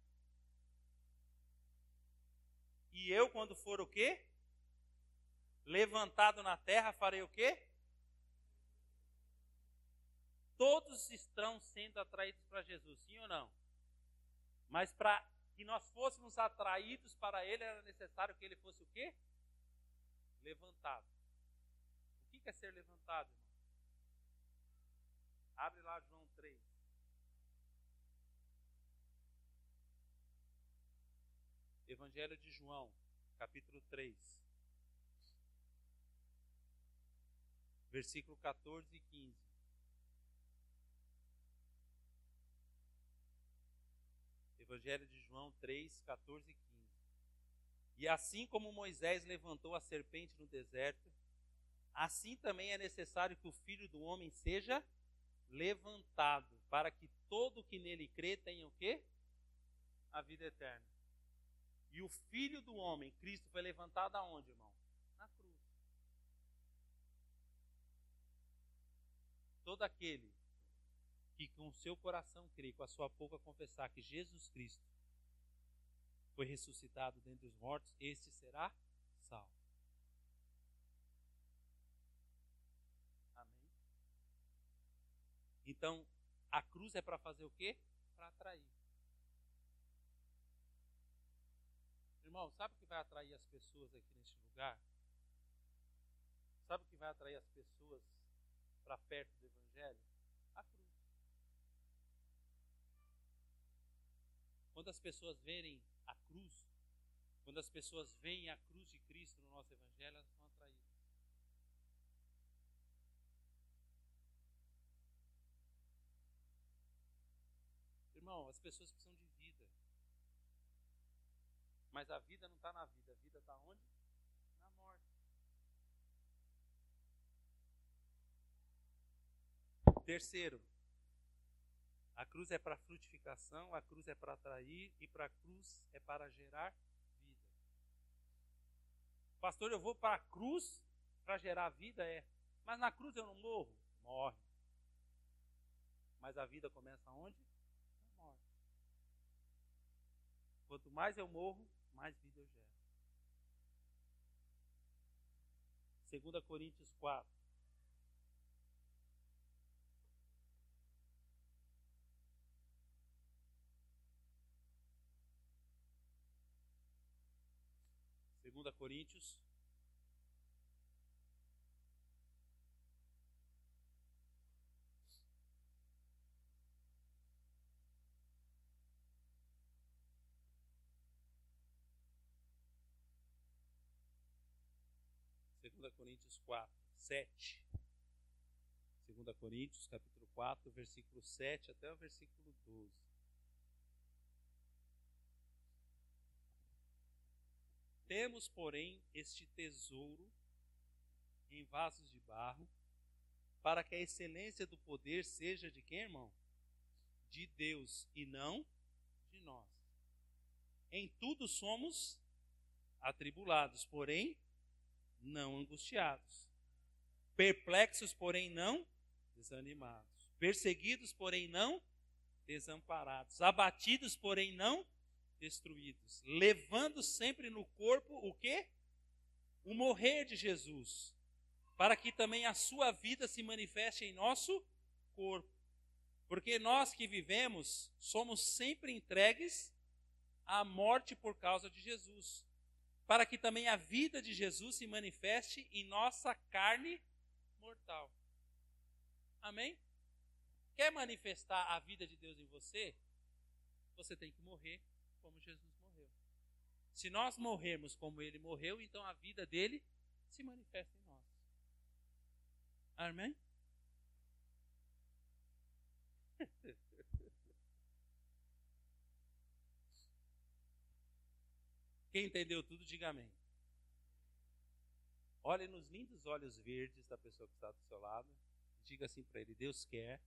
e eu, quando for o quê? Levantado na terra, farei o quê? Todos estão sendo atraídos para Jesus, sim ou não? Mas para que nós fôssemos atraídos para Ele, era necessário que Ele fosse o quê? Levantado. O que é ser levantado, irmão? Abre lá João 3. Evangelho de João, capítulo 3. Versículo 14 e 15. Evangelho de João 3, 14 e 15. E assim como Moisés levantou a serpente no deserto, assim também é necessário que o filho do homem seja levantado, para que todo que nele crê tenha o quê? A vida eterna. E o filho do homem, Cristo, foi levantado aonde, irmão? Na cruz. todo aquele que com o seu coração crê, com a sua boca confessar que Jesus Cristo foi ressuscitado dentre os mortos, este será salvo. Amém? Então, a cruz é para fazer o quê? Para atrair. Irmão, sabe o que vai atrair as pessoas aqui neste lugar? Sabe o que vai atrair as pessoas para perto do Evangelho? Quando as pessoas verem a cruz, quando as pessoas veem a cruz de Cristo no nosso Evangelho, elas são atraídas. Irmão, as pessoas precisam de vida. Mas a vida não está na vida, a vida está onde? Na morte. Terceiro, a cruz é para frutificação, a cruz é para atrair e para a cruz é para gerar vida. Pastor, eu vou para a cruz para gerar vida? É. Mas na cruz eu não morro? Morre. Mas a vida começa onde? Na morte. Quanto mais eu morro, mais vida eu gero. 2 Coríntios 4. Coríntios Segunda Coríntios 4, 7. Segunda Coríntios, capítulo 4, versículo 7 até o versículo 12. Temos, porém, este tesouro em vasos de barro, para que a excelência do poder seja de quem, irmão? De Deus e não de nós. Em tudo somos atribulados, porém não angustiados. Perplexos, porém não desanimados. Perseguidos, porém não desamparados. Abatidos, porém não destruídos, levando sempre no corpo o que? O morrer de Jesus, para que também a sua vida se manifeste em nosso corpo. Porque nós que vivemos somos sempre entregues à morte por causa de Jesus, para que também a vida de Jesus se manifeste em nossa carne mortal. Amém? Quer manifestar a vida de Deus em você? Você tem que morrer como Jesus morreu. Se nós morrermos como ele morreu, então a vida dele se manifesta em nós. Amém? Quem entendeu tudo, diga amém. Olhe nos lindos olhos verdes da pessoa que está do seu lado. Diga assim para ele: Deus quer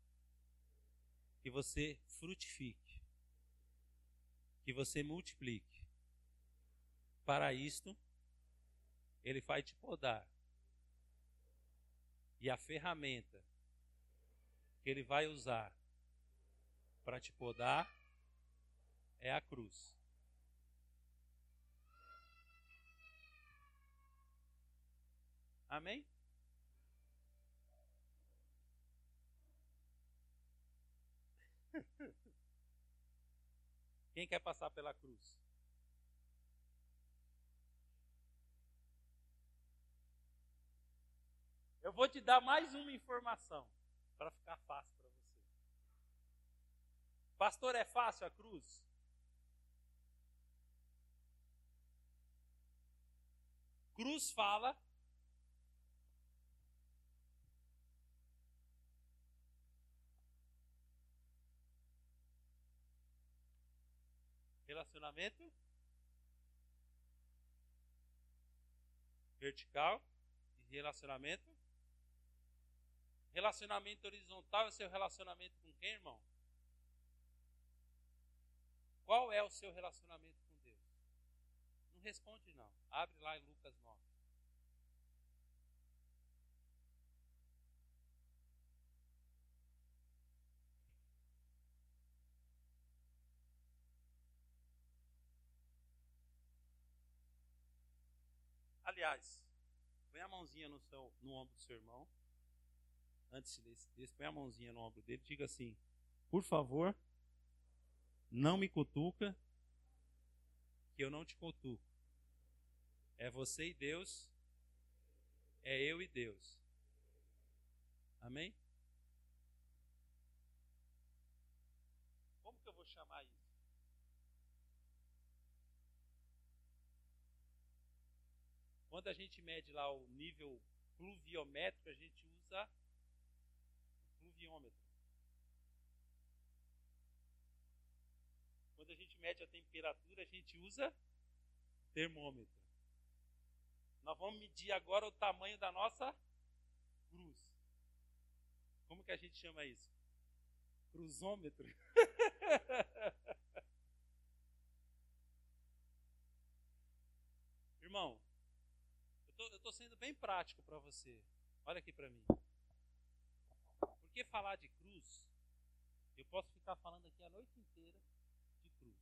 que você frutifique que você multiplique. Para isto, ele vai te podar. E a ferramenta que ele vai usar para te podar é a cruz. Amém? Quem quer passar pela cruz? Eu vou te dar mais uma informação para ficar fácil para você. Pastor, é fácil a cruz? Cruz fala Relacionamento vertical e relacionamento. Relacionamento horizontal é seu relacionamento com quem, irmão? Qual é o seu relacionamento com Deus? Não responde não. Abre lá em Lucas 9. Aliás, põe a mãozinha no, seu, no ombro do seu irmão. Antes desse, desse, põe a mãozinha no ombro dele. Diga assim: Por favor, não me cutuca, que eu não te cutuco. É você e Deus, é eu e Deus. Amém? Como que eu vou chamar isso? Quando a gente mede lá o nível pluviométrico, a gente usa o pluviômetro. Quando a gente mede a temperatura, a gente usa termômetro. Nós vamos medir agora o tamanho da nossa cruz. Como que a gente chama isso? Cruzômetro. Irmão, eu estou sendo bem prático para você. Olha aqui para mim. Porque falar de cruz, eu posso ficar falando aqui a noite inteira de cruz.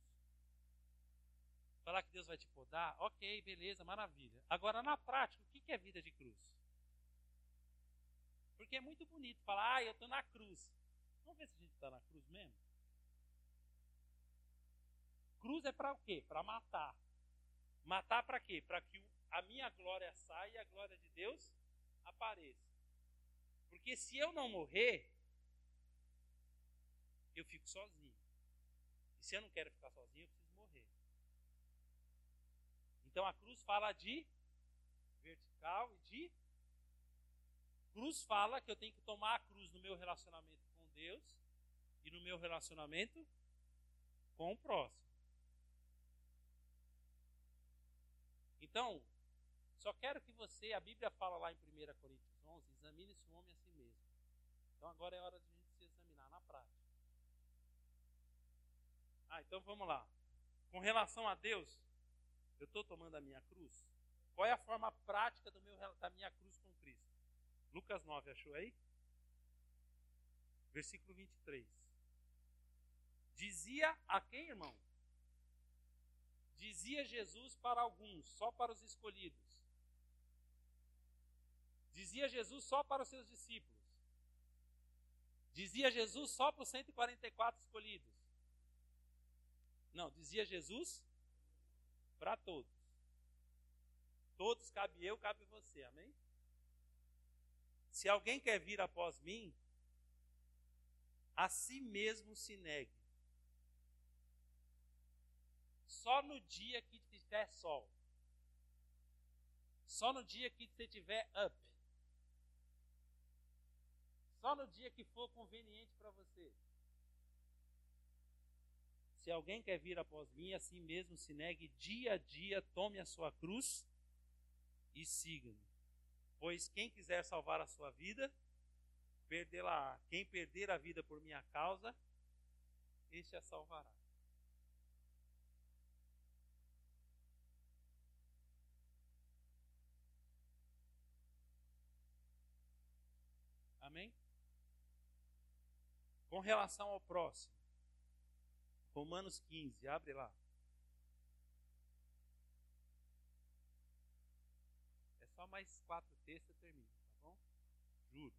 Falar que Deus vai te podar, ok, beleza, maravilha. Agora, na prática, o que é vida de cruz? Porque é muito bonito falar, ah, eu estou na cruz. Vamos ver se a gente está na cruz mesmo? Cruz é para o quê? Para matar. Matar para quê? Para que a minha glória saia e a glória de Deus apareça. Porque se eu não morrer, eu fico sozinho. E se eu não quero ficar sozinho, eu preciso morrer. Então a cruz fala de vertical e de. Cruz fala que eu tenho que tomar a cruz no meu relacionamento com Deus e no meu relacionamento com o próximo. Então, só quero que você, a Bíblia fala lá em 1 Coríntios 11, examine-se o homem a si mesmo. Então agora é hora de a gente se examinar na prática. Ah, então vamos lá. Com relação a Deus, eu estou tomando a minha cruz? Qual é a forma prática meu, da minha cruz com Cristo? Lucas 9, achou aí? Versículo 23. Dizia a quem, irmão? Dizia Jesus para alguns, só para os escolhidos. Dizia Jesus só para os seus discípulos. Dizia Jesus só para os 144 escolhidos. Não, dizia Jesus para todos. Todos cabe eu, cabe você, amém? Se alguém quer vir após mim, a si mesmo se negue. Só no dia que tiver sol. Só no dia que você tiver up. Só no dia que for conveniente para você. Se alguém quer vir após mim, assim mesmo se negue dia a dia, tome a sua cruz e siga-me. Pois quem quiser salvar a sua vida, perdê-la. Quem perder a vida por minha causa, este a salvará. Amém? Com relação ao próximo, Romanos 15, abre lá. É só mais quatro textos e termina, tá bom? Juro.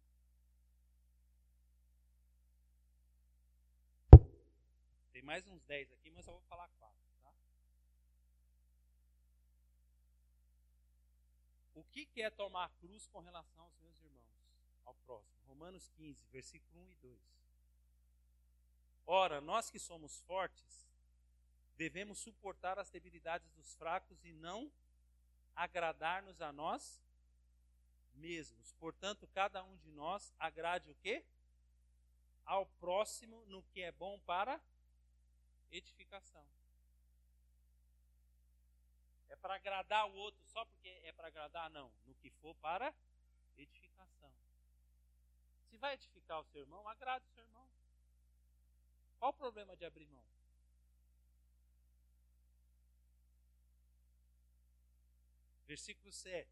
Tem mais uns dez aqui, mas eu vou falar quatro, tá? O que é tomar a cruz com relação aos meus irmãos? Ao próximo. Romanos 15, versículo 1 e 2. Ora, nós que somos fortes, devemos suportar as debilidades dos fracos e não agradar-nos a nós mesmos. Portanto, cada um de nós agrade o quê? Ao próximo no que é bom para edificação. É para agradar o outro só porque é para agradar? Não. No que for para edificação. Se vai edificar o seu irmão, agrade o seu irmão. Qual o problema de abrir mão? Versículo 7.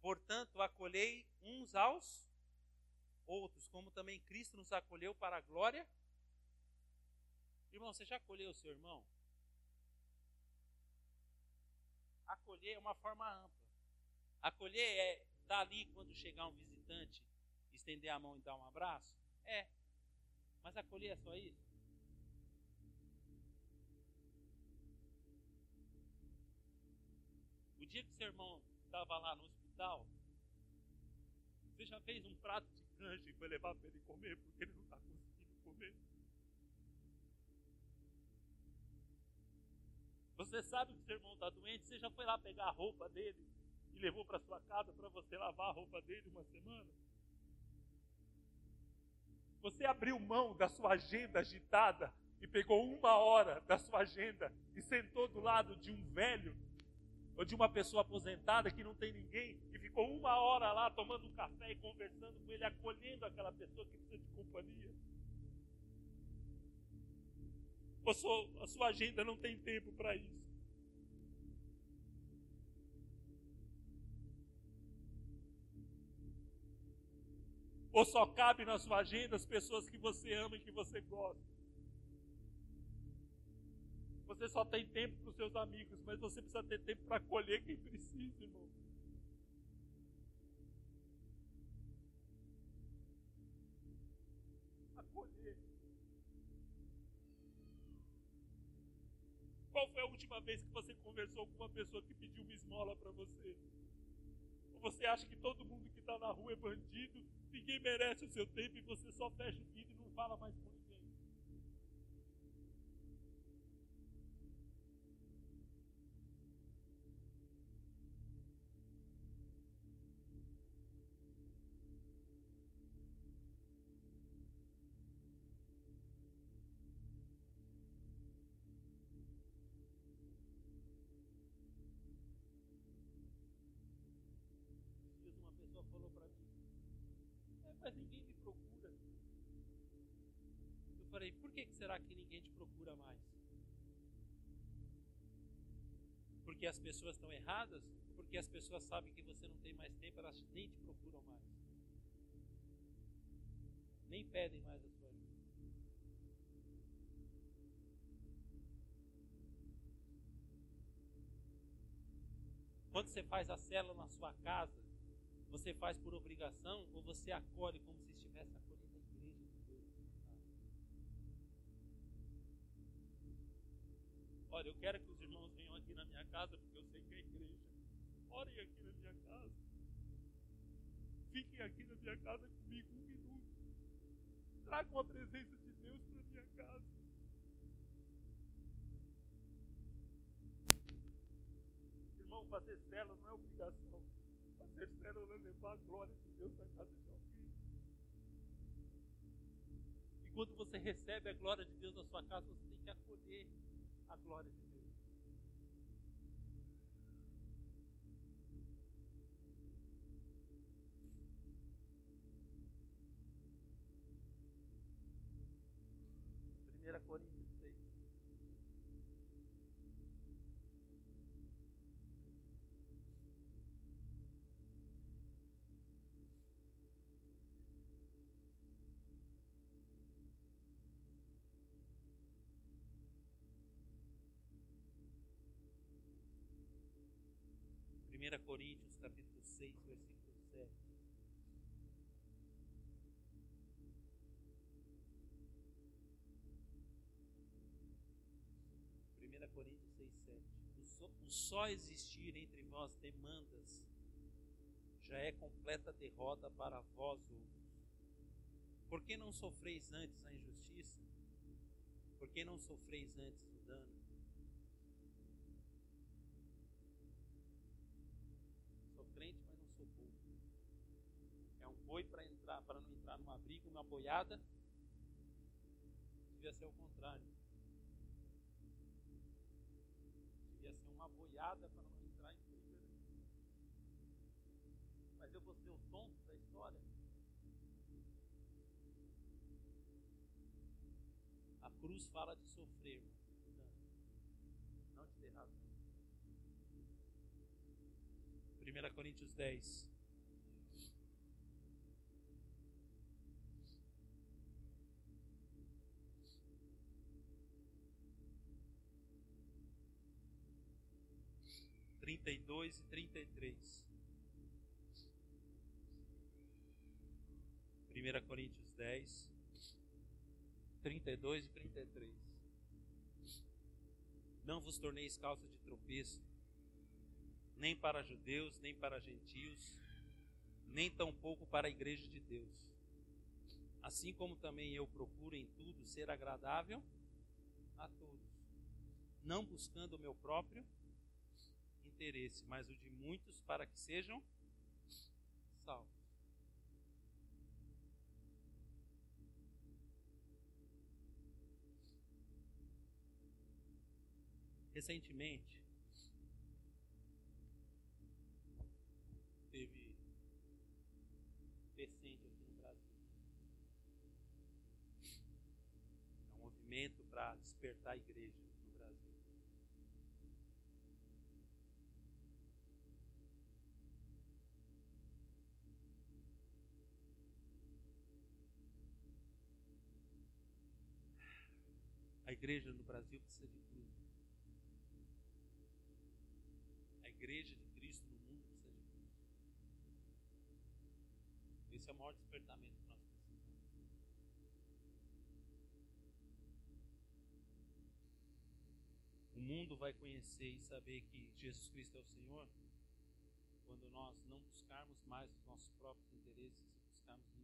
Portanto, acolhei uns aos outros, como também Cristo nos acolheu para a glória. Irmão, você já acolheu o seu irmão? Acolher é uma forma ampla. Acolher é estar ali quando chegar um visitante, estender a mão e dar um abraço? É. Mas acolher é só isso? O dia que seu irmão estava lá no hospital, você já fez um prato de canja e foi levar para ele comer porque ele não está conseguindo comer? Você sabe que seu irmão está doente, você já foi lá pegar a roupa dele e levou para sua casa para você lavar a roupa dele uma semana? Você abriu mão da sua agenda agitada e pegou uma hora da sua agenda e sentou do lado de um velho ou de uma pessoa aposentada que não tem ninguém e ficou uma hora lá tomando um café e conversando com ele, acolhendo aquela pessoa que precisa de companhia. Ou a sua agenda não tem tempo para isso. Ou só cabe na sua agenda as pessoas que você ama e que você gosta. Você só tem tempo para os seus amigos, mas você precisa ter tempo para acolher quem precisa, irmão. Acolher. Qual foi a última vez que você conversou com uma pessoa que pediu uma esmola para você? Você acha que todo mundo que está na rua é bandido, ninguém merece o seu tempo e você só fecha o vidro e não fala mais com por que será que ninguém te procura mais? Porque as pessoas estão erradas? Porque as pessoas sabem que você não tem mais tempo, elas nem te procuram mais. Nem pedem mais a sua ajuda. Quando você faz a célula na sua casa, você faz por obrigação ou você acolhe como se estivesse Olha, eu quero que os irmãos venham aqui na minha casa, porque eu sei que é igreja. Orem aqui na minha casa. Fiquem aqui na minha casa comigo um minuto. Tragam a presença de Deus para minha casa. Irmão, fazer cela não é obrigação. Você espera levar a glória de Deus na casa de alguém. E quando você recebe a glória de Deus na sua casa, você tem que acolher a glória de Deus. 1 Coríntios capítulo 6, versículo 7. Primeira Coríntios 6, 7. O só, o só existir entre vós demandas já é completa derrota para vós outros. Por que não sofreis antes a injustiça? Por que não sofreis antes o dano? Boiada. Devia ser o contrário. Devia ser uma boiada para não entrar em briga. Mas eu vou ser o tonto da história. A cruz fala de sofrer, não de ter razão. 1 Coríntios 10. 32 e 33. 1 Coríntios 10, 32 e 33. Não vos torneis causa de tropeço, nem para judeus, nem para gentios, nem tampouco para a igreja de Deus. Assim como também eu procuro em tudo ser agradável a todos, não buscando o meu próprio interesse, mas o de muitos para que sejam salvos. Recentemente, teve decente aqui no Brasil. É um movimento para despertar a igreja igreja no Brasil precisa de tudo. igreja de Cristo no mundo precisa de Cristo. Esse é o maior despertamento que nós precisamos. O mundo vai conhecer e saber que Jesus Cristo é o Senhor quando nós não buscarmos mais os nossos próprios interesses e buscarmos